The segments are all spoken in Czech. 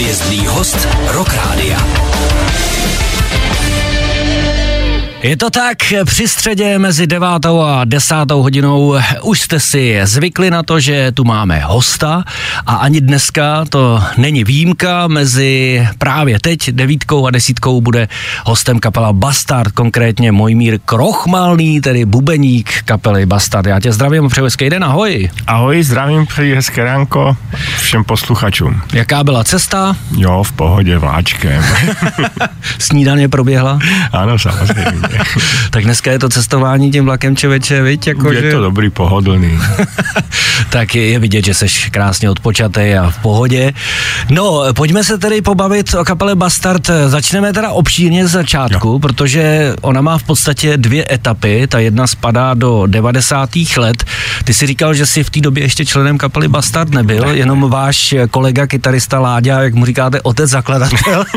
Hvězdný host Rock Rádia. Je to tak, při středě mezi devátou a desátou hodinou už jste si zvykli na to, že tu máme hosta a ani dneska to není výjimka, mezi právě teď devítkou a desítkou bude hostem kapela Bastard, konkrétně Mojmír Krochmalný, tedy bubeník kapely Bastard. Já tě zdravím, přeju hezký den, ahoj. Ahoj, zdravím, přeji hezké ránko všem posluchačům. Jaká byla cesta? Jo, v pohodě, vláčkem. Snídaně proběhla? ano, samozřejmě. tak dneska je to cestování tím vlakem čověče, viď? Jako, je že... to dobrý, pohodlný. tak je, je vidět, že jsi krásně odpočatý a v pohodě. No, pojďme se tedy pobavit o kapele Bastard. Začneme teda obšírně z začátku, jo. protože ona má v podstatě dvě etapy. Ta jedna spadá do 90. let. Ty si říkal, že jsi v té době ještě členem kapely Bastard nebyl, ne, jenom váš kolega, kytarista Láďa, jak mu říkáte, otec zakladatel.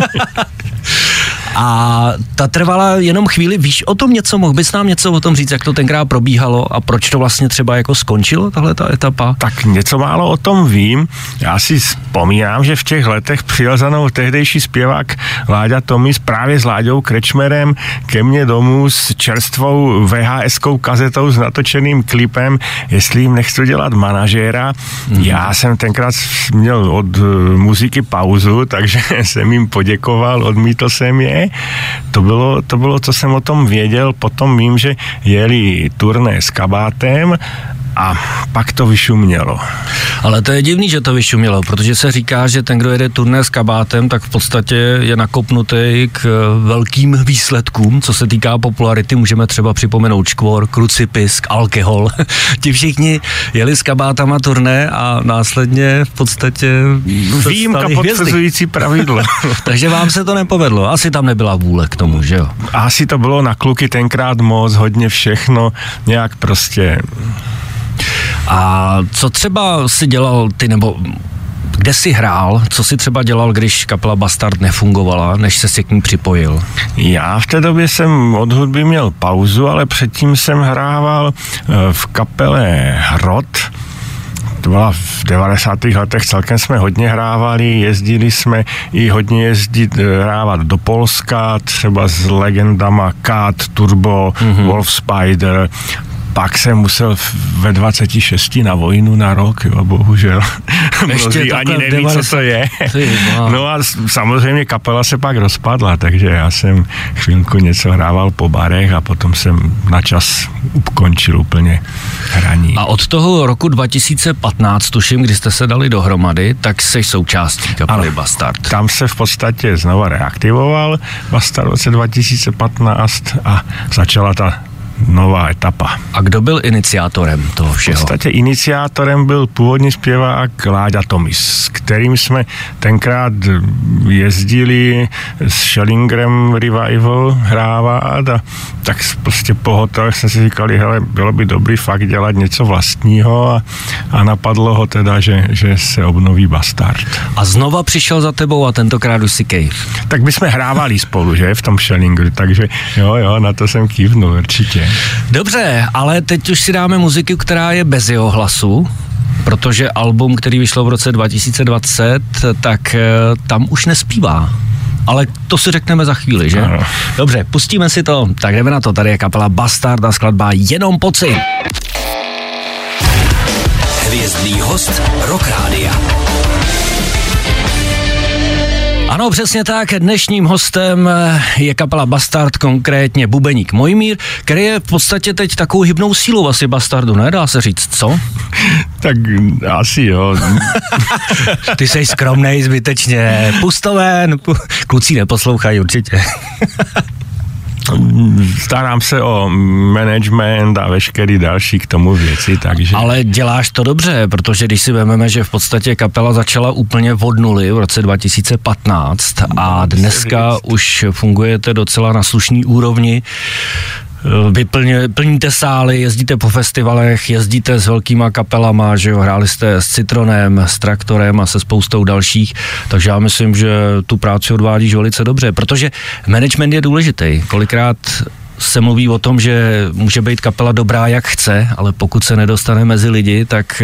A ta trvala jenom chvíli. Víš o tom něco? Mohl bys nám něco o tom říct, jak to tenkrát probíhalo a proč to vlastně třeba jako skončilo, tahle ta etapa? Tak něco málo o tom vím. Já si vzpomínám, že v těch letech přijel za mnou tehdejší zpěvák Láďa Tomis právě s Láďou Krečmerem ke mně domů s čerstvou VHS-kou kazetou s natočeným klipem, jestli jim nechci dělat manažéra. Mm. Já jsem tenkrát měl od uh, muziky pauzu, takže jsem jim poděkoval, odmítl jsem je to bylo, to bylo, co jsem o tom věděl. Potom vím, že jeli turné s kabátem a pak to vyšumělo. Ale to je divný, že to vyšumělo, protože se říká, že ten, kdo jede turné s kabátem, tak v podstatě je nakopnutý k velkým výsledkům, co se týká popularity. Můžeme třeba připomenout Čkvor, Krucipisk, Alkohol. Ti všichni jeli s kabátama turné a následně v podstatě Výjimka potvrzující pravidlo. Takže vám se to nepovedlo. Asi tam nebyla vůle k tomu, že jo? Asi to bylo na kluky tenkrát moc, hodně všechno, nějak prostě a co třeba si dělal ty, nebo kde jsi hrál, co si třeba dělal, když kapela Bastard nefungovala, než se k ní připojil? Já v té době jsem od hudby měl pauzu, ale předtím jsem hrával eh, v kapele Hrot, to byla v 90. letech, celkem jsme hodně hrávali, jezdili jsme i hodně jezdit, eh, hrávat do Polska, třeba s legendama Kat, Turbo, mm-hmm. Wolf Spider, pak jsem musel ve 26 na vojnu na rok, jo, bohužel. Ještě ani neví, 90... co to je. no a samozřejmě kapela se pak rozpadla, takže já jsem chvilku něco hrával po barech a potom jsem na čas ukončil úplně hraní. A od toho roku 2015, tuším, kdy jste se dali dohromady, tak jsi součástí kapely ano, Bastard. Tam se v podstatě znova reaktivoval Bastard v roce 2015 a začala ta nová etapa. A kdo byl iniciátorem toho všeho? V podstatě iniciátorem byl původní zpěvák Láďa Tomis, s kterým jsme tenkrát jezdili s Schellingerem Revival hrávat a tak prostě po hotelech jsme si říkali, hele, bylo by dobrý fakt dělat něco vlastního a, a napadlo ho teda, že, že se obnoví Bastard. A znova přišel za tebou a tentokrát už si Cave. Tak bychom hrávali spolu, že, v tom Schellingeru, takže jo, jo, na to jsem kývnul určitě. Dobře, ale teď už si dáme muziku, která je bez jeho hlasu, protože album, který vyšlo v roce 2020, tak eh, tam už nespívá. Ale to si řekneme za chvíli, že? Ano. Dobře, pustíme si to. Tak jdeme na to. Tady je kapela Bastard a skladba Jenom pocit. Hvězdný host Rock Rádia. Ano, přesně tak. Dnešním hostem je kapela Bastard, konkrétně bubeník Mojmír, který je v podstatě teď takovou hybnou sílou asi Bastardu, ne? Dá se říct, co? tak asi jo. Ty jsi skromnej zbytečně. Pustoven. Kluci neposlouchají určitě. starám se o management a veškerý další k tomu věci, takže... Ale děláš to dobře, protože když si vezmeme, že v podstatě kapela začala úplně od nuly v roce 2015 a dneska už fungujete docela na slušný úrovni, vy plně, plníte sály, jezdíte po festivalech, jezdíte s velkýma kapelama, že jo, hráli jste s Citronem, s Traktorem a se spoustou dalších, takže já myslím, že tu práci odvádíš velice dobře, protože management je důležitý. Kolikrát se mluví o tom, že může být kapela dobrá, jak chce, ale pokud se nedostane mezi lidi, tak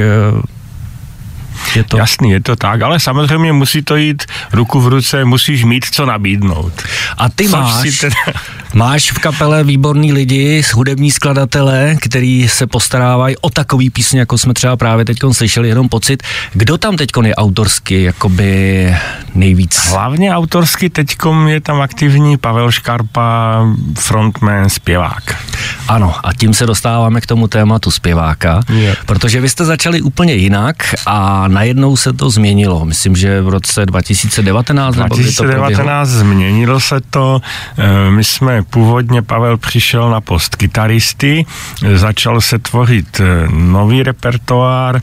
Je to... Jasný, je to tak, ale samozřejmě musí to jít ruku v ruce, musíš mít co nabídnout. A ty Což máš, teda... máš v kapele výborný lidi, hudební skladatele, který se postarávají o takový písně, jako jsme třeba právě teď slyšeli, jenom pocit. Kdo tam teď je autorsky jakoby nejvíc? Hlavně autorsky teď je tam aktivní Pavel Škarpa, frontman, zpěvák. Ano, a tím se dostáváme k tomu tématu zpěváka, je. protože vy jste začali úplně jinak a najednou se to změnilo. Myslím, že v roce 2019 2019 to změnilo se to. Eh, my jsme původně, Pavel přišel na post kytaristy, začal se tvořit eh, nový repertoár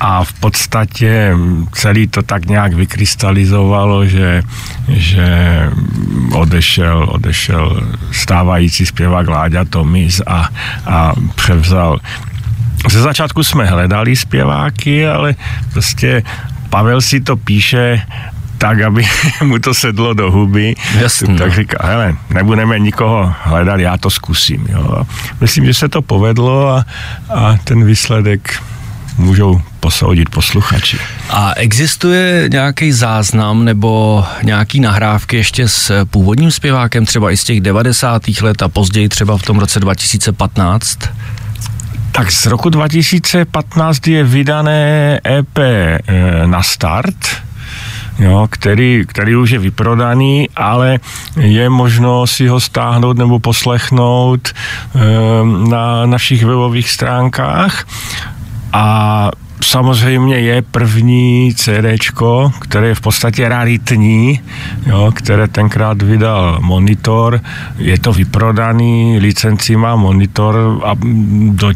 a v podstatě celý to tak nějak vykrystalizovalo, že, že odešel, odešel stávající zpěvák Láďa Tomis a, a převzal. Ze začátku jsme hledali zpěváky, ale prostě Pavel si to píše tak, aby mu to sedlo do huby. Jasný, tak říká, hele, nebudeme nikoho hledat, já to zkusím. Jo. Myslím, že se to povedlo a, a ten výsledek můžou posoudit posluchači. A existuje nějaký záznam nebo nějaký nahrávky ještě s původním zpěvákem, třeba i z těch 90. let a později třeba v tom roce 2015? Tak z roku 2015 je vydané EP e, na start, jo, který, který už je vyprodaný, ale je možno si ho stáhnout nebo poslechnout e, na našich webových stránkách a samozřejmě je první CD, které je v podstatě raritní, jo, které tenkrát vydal Monitor. Je to vyprodaný, licenci má Monitor a do,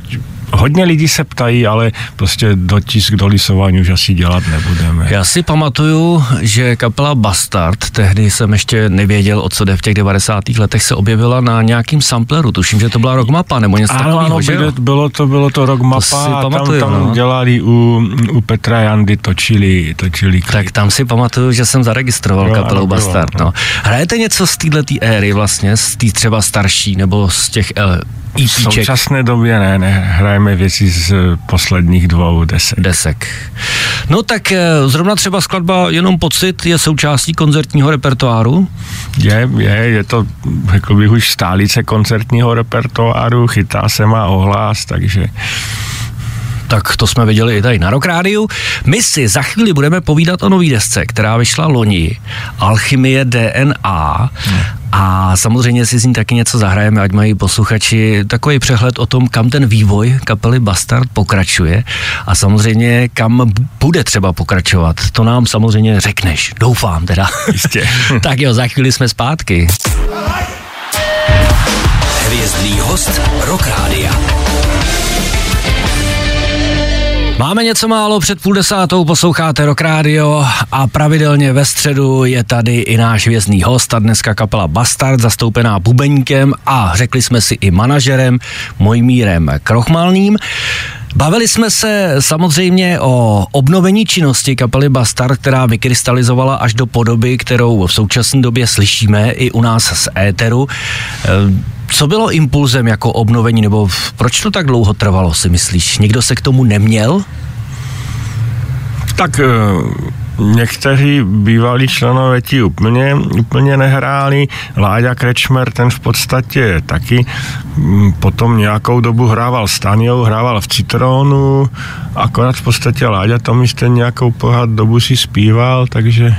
hodně lidí se ptají, ale prostě dotisk do lisování už asi dělat nebudeme. Já si pamatuju, že kapela Bastard, tehdy jsem ještě nevěděl, o co jde v těch 90. letech, se objevila na nějakým sampleru. Tuším, že to byla Rockmapa nebo něco takového, ano, bylo, bylo to, bylo to Rockmapa to pamatuju, tam, tam no. dělali u, u Petra Jandy, točili, točili klip. Tak tam si pamatuju, že jsem zaregistroval jo, kapelu ano, Bastard. Bylo, no. Hrajete něco z této éry vlastně, z té třeba starší nebo z těch v současné době ne, ne, hrajeme věci z posledních dvou desek. Desek. No tak eh, zrovna třeba skladba Jenom pocit je součástí koncertního repertoáru? Je, je, je to, řekl bych, už stálice koncertního repertoáru, chytá se má ohlas, takže tak to jsme viděli i tady na Rock Rádiu. My si za chvíli budeme povídat o nový desce, která vyšla loni, Alchymie DNA. Hmm. A samozřejmě si z ní taky něco zahrajeme, ať mají posluchači takový přehled o tom, kam ten vývoj kapely Bastard pokračuje a samozřejmě kam bude třeba pokračovat. To nám samozřejmě řekneš, doufám teda. Jistě. tak jo, za chvíli jsme zpátky. Hvězdný host Rock Rádia. Máme něco málo před půl desátou, posloucháte Rock Radio a pravidelně ve středu je tady i náš vězný host a dneska kapela Bastard, zastoupená bubeníkem a řekli jsme si i manažerem Mojmírem Krochmalným. Bavili jsme se samozřejmě o obnovení činnosti kapely Bastard, která vykrystalizovala až do podoby, kterou v současné době slyšíme i u nás z éteru. Co bylo impulzem jako obnovení, nebo proč to tak dlouho trvalo, si myslíš? Někdo se k tomu neměl? Tak eh, někteří bývalí členové ti úplně, úplně nehráli. Láďa Krečmer, ten v podstatě taky mm, potom nějakou dobu hrával s Taniou, hrával v Citronu, akorát v podstatě Láďa to místě nějakou pohled dobu si zpíval, takže...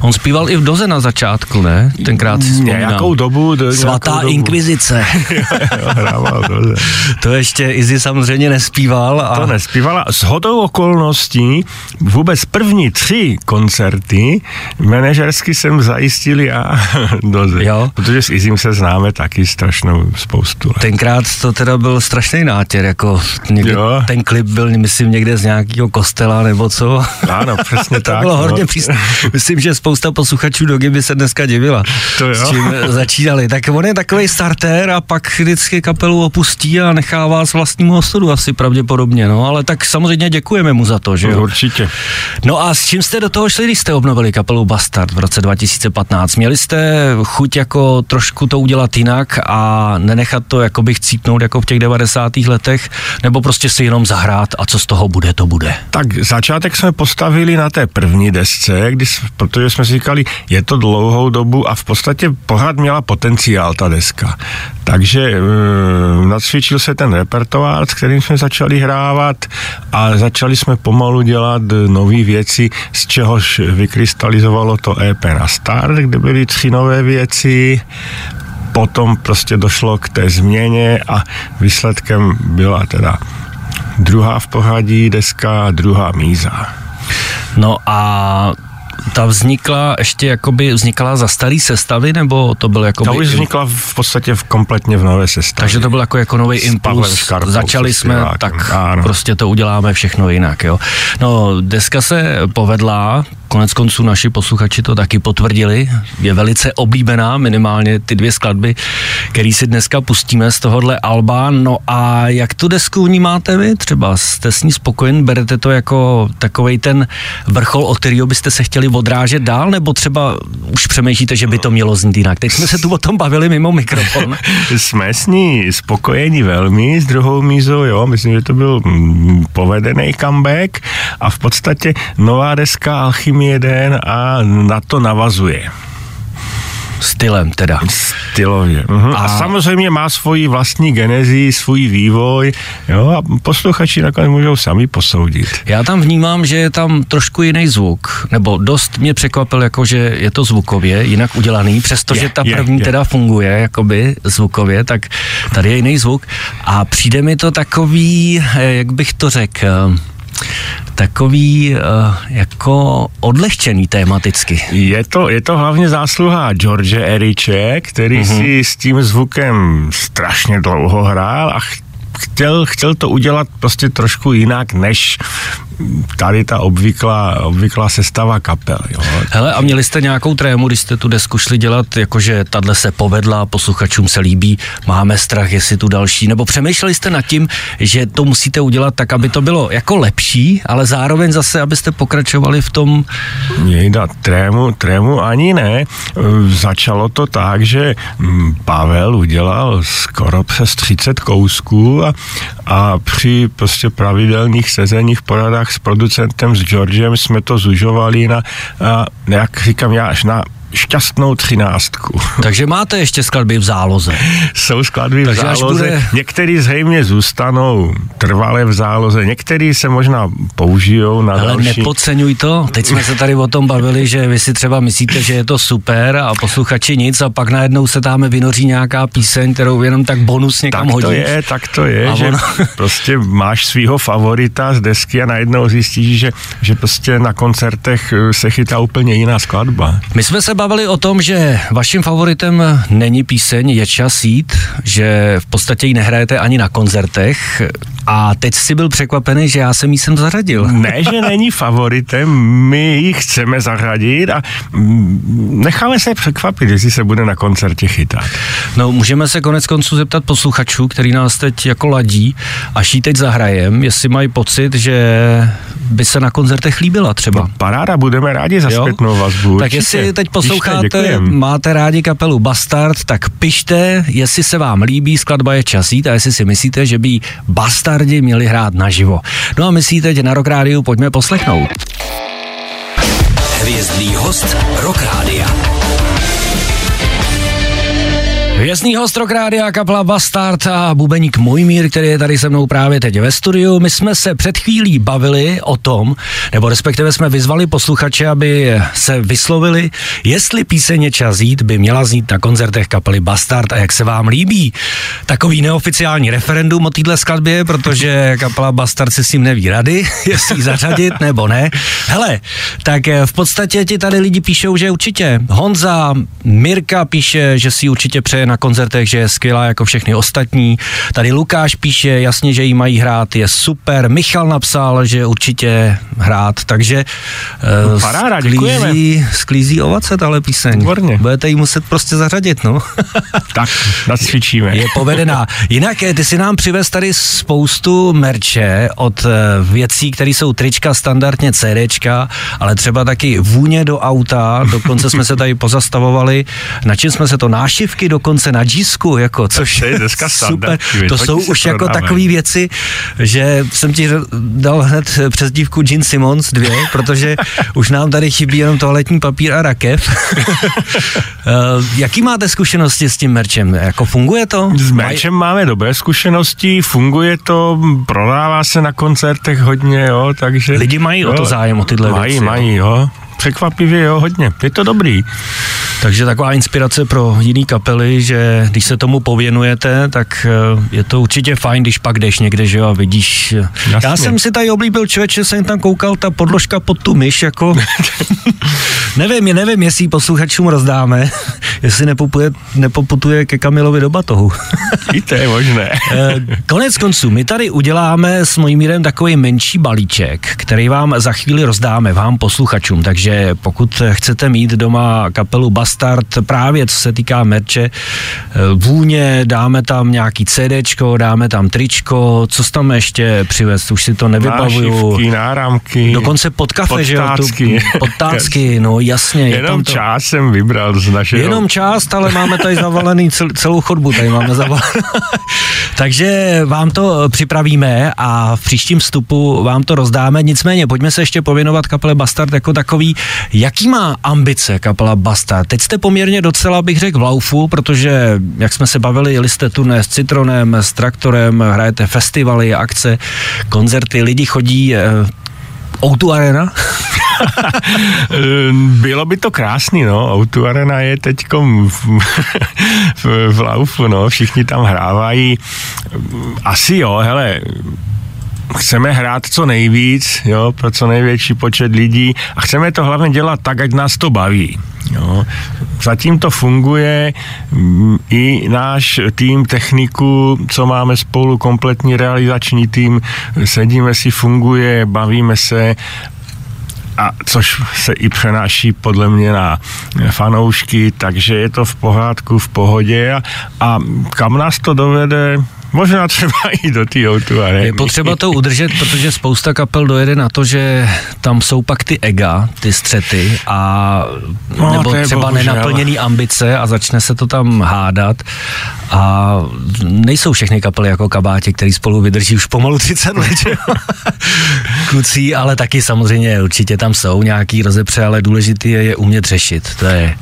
On zpíval i v Doze na začátku, ne? Tenkrát si vzpomínám. Nějakou dobu. Do, Svatá dobu. inkvizice. jo, jo, hrával Doze. to ještě Izzy samozřejmě nespíval. A... To nespívala. S hodou okolností vůbec první tři koncerty manažersky jsem zajistil já doze. Jo. Protože s Izim se známe taky strašnou spoustu let. Tenkrát to teda byl strašný nátěr, jako někde, jo. ten klip byl, myslím, někde z nějakého kostela nebo co. Ano, přesně to tak. bylo no. hodně přísné. Myslím, že spousta posluchačů do by se dneska divila. To jo. S čím začínali. Tak on je takový starter a pak vždycky kapelu opustí a nechá vás vlastnímu osudu asi pravděpodobně, no, ale tak samozřejmě děkujeme mu za to, že jo. Určitě. No a s čím jste do toho šli, když jste obnovili kapelu Bastard v roce 2015? Měli jste chuť jako trošku to udělat jinak a nenechat to jakoby chcípnout jako v těch 90. letech, nebo prostě si jenom zahrát a co z toho bude, to bude? Tak začátek jsme postavili na té první desce, když, protože jsme si říkali, je to dlouhou dobu a v podstatě pořád měla potenciál ta deska. Takže e, nacvičil se ten repertoár, s kterým jsme začali hrávat a začali jsme pomalu dělat nové věci, z čehož vykrystalizovalo to EP na start, kde byly tři nové věci, potom prostě došlo k té změně a výsledkem byla teda druhá v pořadí deska, druhá míza. No a ta vznikla ještě jakoby vznikala za starý sestavy, nebo to byl jako? Ta už vznikla v podstatě v kompletně v nové sestavě. Takže to byl jako, jako nový impuls. Začali jsme, tak ano. prostě to uděláme všechno jinak, jo. No, deska se povedla, Konec konců naši posluchači to taky potvrdili. Je velice oblíbená, minimálně ty dvě skladby, které si dneska pustíme z tohohle alba. No a jak tu desku vnímáte vy? Třeba jste s ní spokojen? Berete to jako takový ten vrchol, od kterého byste se chtěli odrážet dál? Nebo třeba už přemýšlíte, že by to mělo znít jinak? Teď jsme se tu o tom bavili mimo mikrofon. jsme s ní spokojeni velmi s druhou mízou, jo. Myslím, že to byl mm, povedený comeback a v podstatě nová deska Alchymie jeden a na to navazuje. Stylem teda. Stylově. Uh-huh. A... a samozřejmě má svoji vlastní genezi, svůj vývoj, jo, a posluchači nakonec můžou sami posoudit. Já tam vnímám, že je tam trošku jiný zvuk, nebo dost mě překvapil, jako že je to zvukově jinak udělaný, přestože ta první je, je. teda funguje jakoby zvukově, tak tady je jiný zvuk a přijde mi to takový, eh, jak bych to řekl, takový uh, jako odlehčený tematicky. Je to, je to hlavně zásluha George Eriče, který mm-hmm. si s tím zvukem strašně dlouho hrál a chtěl, chtěl to udělat prostě trošku jinak, než tady ta obvyklá, obvyklá sestava kapel. Jo. Hele, a měli jste nějakou trému, když jste tu desku šli dělat, jakože tahle se povedla, posluchačům se líbí, máme strach, jestli tu další, nebo přemýšleli jste nad tím, že to musíte udělat tak, aby to bylo jako lepší, ale zároveň zase, abyste pokračovali v tom... Jejda, trému, trému ani ne. Začalo to tak, že mm, Pavel udělal skoro přes 30 kousků a, a při prostě pravidelných sezeních poradách s producentem, s Georgem jsme to zužovali na, na jak říkám já, až na šťastnou třináctku. Takže máte ještě skladby v záloze. Jsou skladby Takže v záloze. Bude... Některý zřejmě zůstanou trvale v záloze, některý se možná použijou na Ale další. nepodceňuj to. Teď jsme se tady o tom bavili, že vy si třeba myslíte, že je to super a posluchači nic a pak najednou se tam vynoří nějaká píseň, kterou jenom tak bonus někam tak hodíš. to je, tak to je, a že ono... prostě máš svého favorita z desky a najednou zjistíš, že, že prostě na koncertech se chytá úplně jiná skladba. My jsme se bavili o tom, že vaším favoritem není píseň Je čas jít, že v podstatě ji nehrajete ani na koncertech a teď si byl překvapený, že já jsem jí sem zařadil. Ne, že není favoritem, my ji chceme zařadit a necháme se překvapit, jestli se bude na koncertě chytat. No, můžeme se konec konců zeptat posluchačů, který nás teď jako ladí, až ji teď zahrajem, jestli mají pocit, že by se na koncertech líbila třeba. No, paráda, budeme rádi za zpětnou vazbu. Tak jestli teď posloucháte, Pište, máte rádi kapelu Bastard, tak pište, jestli se vám líbí skladba je časít a jestli si myslíte, že by Bastardi měli hrát naživo. No a my si teď na Rock Rádiu pojďme poslechnout. Hvězdný host Rock Rádia. Hvězdný host Rock Rádia, kapela Bastard a bubeník Mojmír, který je tady se mnou právě teď ve studiu. My jsme se před chvílí bavili o tom, nebo respektive jsme vyzvali posluchače, aby se vyslovili, jestli píseň Čas jít by měla znít na koncertech kapely Bastard a jak se vám líbí. Takový neoficiální referendum o této skladbě, protože kapela Bastard si s tím neví rady, jestli ji zařadit nebo ne. Hele, tak v podstatě ti tady lidi píšou, že určitě. Honza, Mirka píše, že si určitě přeje na koncertech, že je skvělá jako všechny ostatní. Tady Lukáš píše jasně, že jí mají hrát, je super. Michal napsal, že určitě hrát, takže no, paráda, sklízí, sklízí ovace tahle píseň. Výborně. Budete ji muset prostě zařadit, no. tak, nacvičíme. Je povedená. Jinak ty si nám přivez tady spoustu merče od věcí, které jsou trička, standardně CDčka, ale třeba taky vůně do auta, dokonce jsme se tady pozastavovali, na čem jsme se to nášivky dokonce na džísku, jako, což to je dneska super, to jsou už jako takové věci, že jsem ti dal hned přes dívku Jean Simmons dvě, protože už nám tady chybí jenom toaletní papír a rakev. Eh, jaký máte zkušenosti s tím merčem? Jako funguje to? S merčem máme dobré zkušenosti, funguje to, prodává se na koncertech hodně, jo, takže... Lidi mají jo, o to zájem, o tyhle mají, věci. Mají, jo překvapivě jo, hodně. Je to dobrý. Takže taková inspirace pro jiný kapely, že když se tomu pověnujete, tak eh, je to určitě fajn, když pak jdeš někde, že jo, a vidíš. Eh, Jasně. Já jsem si tady oblíbil člověče, jsem tam koukal, ta podložka pod tu myš, jako nevím, nevím, jestli posluchačům rozdáme, jestli nepopuje, nepoputuje ke Kamilovi do batohu. I to je možné. Eh, konec konců, my tady uděláme s mojím mírem takový menší balíček, který vám za chvíli rozdáme, vám posluchačům, takže takže pokud chcete mít doma kapelu Bastard, právě co se týká merče, eh, vůně, dáme tam nějaký CDčko, dáme tam tričko, co tam ještě přivést, už si to nevybavuju. Nášivky, náramky. Dokonce pod kafe, podtácky. že jo? Tu, podtácky, no jasně. Jenom je to... část jsem vybral z našeho. Jenom část, ale máme tady zavalený cel, celou chodbu, tady máme zavalenou. Takže vám to připravíme a v příštím vstupu vám to rozdáme. Nicméně, pojďme se ještě pověnovat kapele Bastard jako takový. Jaký má ambice kapela Bastard? Teď jste poměrně docela, bych řekl, v laufu, protože, jak jsme se bavili, jeli jste turné s Citronem, s Traktorem, hrajete festivaly, akce, koncerty, lidi chodí eh, O2 Arena? Bylo by to krásný, no. Outu Arena je teď v, v, v laufu, no. Všichni tam hrávají. Asi jo, hele, chceme hrát co nejvíc, jo, pro co největší počet lidí a chceme to hlavně dělat tak, ať nás to baví. Jo. Zatím to funguje, mm, i náš tým techniku, co máme spolu, kompletní realizační tým, sedíme si, funguje, bavíme se a což se i přenáší podle mě na fanoušky, takže je to v pohádku, v pohodě a, a kam nás to dovede, Možná třeba i do té areny. Je potřeba to udržet, protože spousta kapel dojede na to, že tam jsou pak ty ega, ty střety a no, nebo třeba bohužel. nenaplněný ambice a začne se to tam hádat a nejsou všechny kapely jako kabáti, který spolu vydrží už pomalu 30 let, Kucí, ale taky samozřejmě určitě tam jsou nějaký rozepře, ale důležitý je je umět řešit. To je,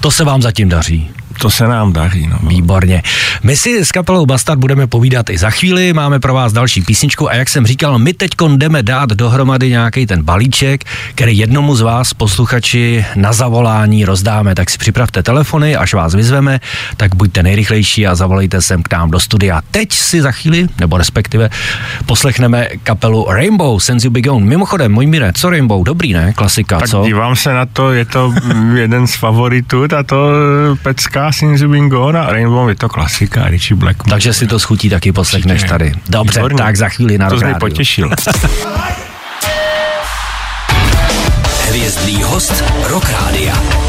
to se vám zatím daří. To se nám daří. No. Výborně. My si s kapelou Bastard budeme povídat i za chvíli, máme pro vás další písničku a jak jsem říkal, my teď jdeme dát dohromady nějaký ten balíček, který jednomu z vás, posluchači, na zavolání rozdáme. Tak si připravte telefony, až vás vyzveme, tak buďte nejrychlejší a zavolejte sem k nám do studia. Teď si za chvíli, nebo respektive poslechneme kapelu Rainbow, Sense You Be Gone. Mimochodem, můj mire, co Rainbow? Dobrý, ne? Klasika, tak co? dívám se na to, je to jeden z favoritů, to pecka Since Been Gone a Rainbow je to klasika, Richie Blackmore. Takže si to schutí taky poslechneš tady. Dobře, Výborně. tak za chvíli na To jsi potěšil. Hvězdný host Rock Rádia.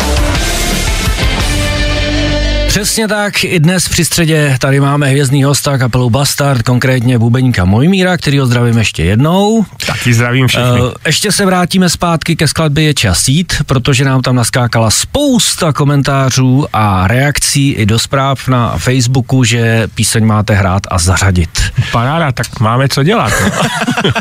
Přesně tak, i dnes při středě tady máme hvězdný hosta kapelu Bastard, konkrétně bubeníka Mojmíra, který ho zdravím ještě jednou. Taky zdravím všechny. Uh, ještě se vrátíme zpátky ke skladbě Je čas jít, protože nám tam naskákala spousta komentářů a reakcí i do zpráv na Facebooku, že píseň máte hrát a zařadit. Paráda, tak máme co dělat. No.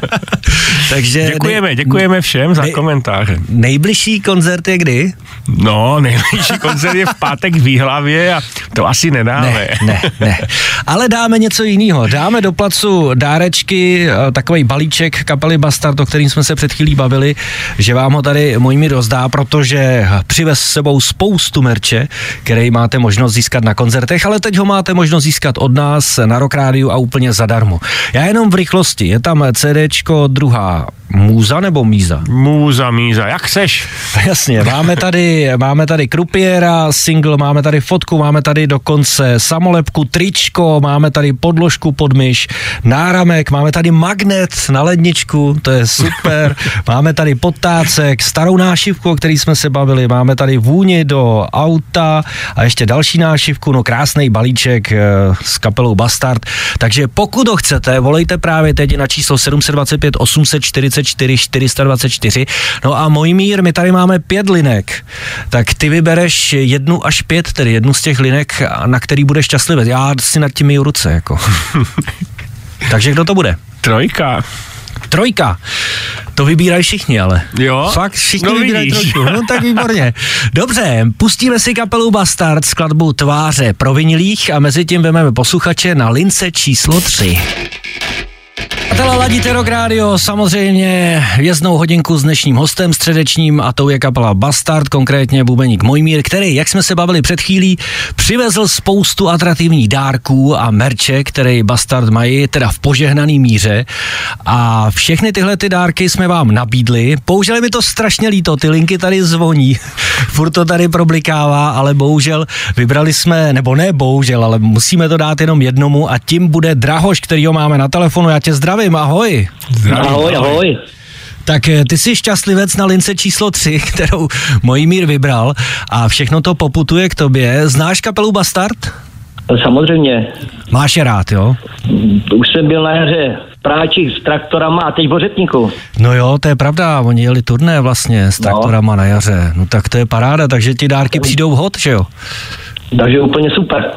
Takže děkujeme, děkujeme všem za nej, komentáře. Nejbližší koncert je kdy? No, nejbližší koncert je v pátek v Výhlavě a to asi nedáme. Ne, ne, ne. Ale dáme něco jiného. Dáme do placu dárečky, eh, takový balíček kapely Bastard, o kterým jsme se před chvílí bavili, že vám ho tady mi rozdá, protože přivez s sebou spoustu merče, který máte možnost získat na koncertech, ale teď ho máte možnost získat od nás na Rock a úplně zadarmo. Já jenom v rychlosti. Je tam CDčko druhá Můza nebo Míza? Můza, Míza, jak seš? Jasně, máme tady, máme tady krupiera, single, máme tady fotku, máme tady dokonce samolepku, tričko, máme tady podložku pod myš, náramek, máme tady magnet na ledničku, to je super, máme tady potácek, starou nášivku, o který jsme se bavili, máme tady vůni do auta a ještě další nášivku, no krásný balíček eh, s kapelou Bastard, takže pokud ho chcete, volejte právě teď na číslo 725 844 424, no a můj mír, my tady máme pět linek, tak ty vybereš jednu až pět, tedy jednu z těch linek, na který budeš šťastlivý. Já si nad tím miju ruce, jako. Takže kdo to bude? Trojka. Trojka. To vybírají všichni, ale. Jo? Fakt všichni No vybírají vidíš. trojku. No tak výborně. Dobře, pustíme si kapelu Bastard skladbu Tváře provinilých a mezi tím vezmeme posluchače na lince číslo 3. Přátelé, ladíte Rock Radio, samozřejmě věznou hodinku s dnešním hostem středečním a tou je kapela Bastard, konkrétně bubeník Mojmír, který, jak jsme se bavili před chvílí, přivezl spoustu atraktivních dárků a merče, který Bastard mají, teda v požehnaný míře. A všechny tyhle ty dárky jsme vám nabídli. Použili mi to strašně líto, ty linky tady zvoní, furt to tady problikává, ale bohužel vybrali jsme, nebo ne bohužel, ale musíme to dát jenom jednomu a tím bude Drahoš, kterýho máme na telefonu, já tě zdravím, ahoj. Zdravím, Ahoj, ahoj. Tak eh, ty jsi šťastlivec na lince číslo 3, kterou Mojmír vybral a všechno to poputuje k tobě. Znáš kapelu Bastard? Samozřejmě. Máš je rád, jo? Už jsem byl na jaře v Práčích s traktorama a teď v Ořetníku. No jo, to je pravda, oni jeli turné vlastně s traktorama na jaře. No tak to je paráda, takže ti dárky přijdou vhod, že jo? Takže úplně super.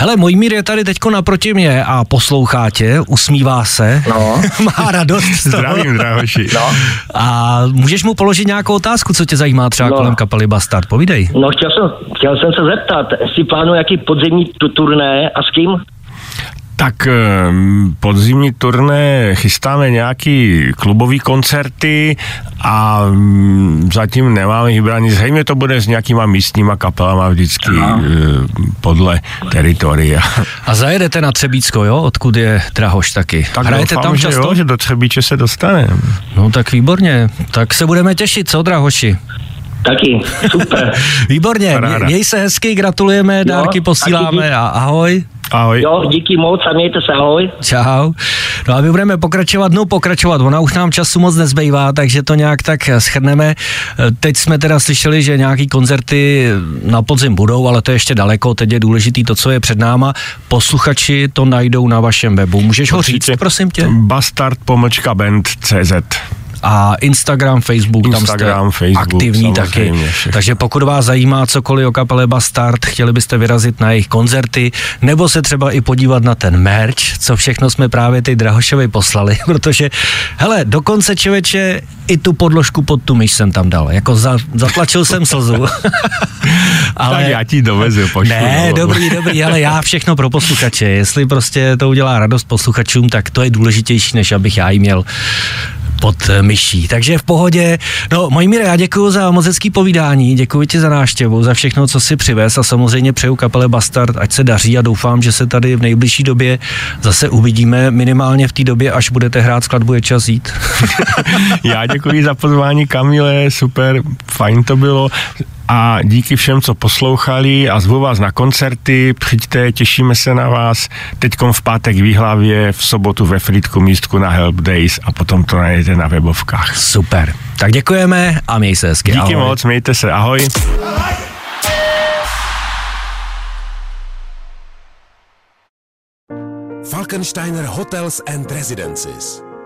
Hele, Mojmír je tady teďko naproti mě a poslouchá tě, usmívá se, No. má radost. Zdravím, drahoši. No. A můžeš mu položit nějakou otázku, co tě zajímá třeba No. kolem kapely Bastard, povídej. No chtěl jsem, chtěl jsem se zeptat, jestli plánuje jaký podzimní tu- turné a s kým? Tak ehm, podzimní turné chystáme nějaký klubový koncerty a mm, zatím nemáme vybraný. Zřejmě to bude s nějakýma místníma kapelama vždycky eh, podle teritoria. A zajedete na Třebícko, jo? Odkud je Drahoš taky. Tak Hrajete doufám, tam že často? Jo, že do Třebíče se dostaneme. No tak výborně. Tak se budeme těšit, co Drahoši? Taky, super. Výborně, Paráda. Mě- měj se hezky, gratulujeme, dárky posíláme taky a ahoj. Ahoj. Jo, díky moc a mějte se, ahoj. Čau. No a my budeme pokračovat, no pokračovat, ona už nám času moc nezbývá, takže to nějak tak schrneme. Teď jsme teda slyšeli, že nějaký koncerty na podzim budou, ale to je ještě daleko, teď je důležitý to, co je před náma. Posluchači to najdou na vašem webu. Můžeš ho říct, prosím tě? Bastard pomlčka band CZ. A Instagram, Facebook, Instagram, tam jste Facebook, aktivní taky. všechno. Takže pokud vás zajímá cokoliv o kapele Bastard, chtěli byste vyrazit na jejich koncerty, nebo se třeba i podívat na ten merch, co všechno jsme právě ty Drahošovi poslali, protože, hele, dokonce člověče, i tu podložku pod tu myš jsem tam dal, jako za, zatlačil jsem slzu. Ale... Tak já ti dovezu, pošlu. Ne, dolů. dobrý, dobrý, ale já všechno pro posluchače. Jestli prostě to udělá radost posluchačům, tak to je důležitější, než abych já jí měl pod eh, myší. Takže v pohodě. No, Mojmíre, já děkuji za moc hezký povídání, děkuji ti za návštěvu, za všechno, co si přivez a samozřejmě přeju kapele Bastard, ať se daří a doufám, že se tady v nejbližší době zase uvidíme, minimálně v té době, až budete hrát skladbu Je čas jít. Já děkuji za pozvání, Kamile, super, fajn to bylo. A díky všem, co poslouchali a zvu vás na koncerty, přijďte, těšíme se na vás. Teďkom v pátek v Výhlavě, v sobotu ve Frýdku místku na Help Days a potom to najdete na webovkách. Super. Tak děkujeme a měj se hezky. Díky Ahoj. moc, mějte se, ahoj. Falkensteiner Hotels and Residences.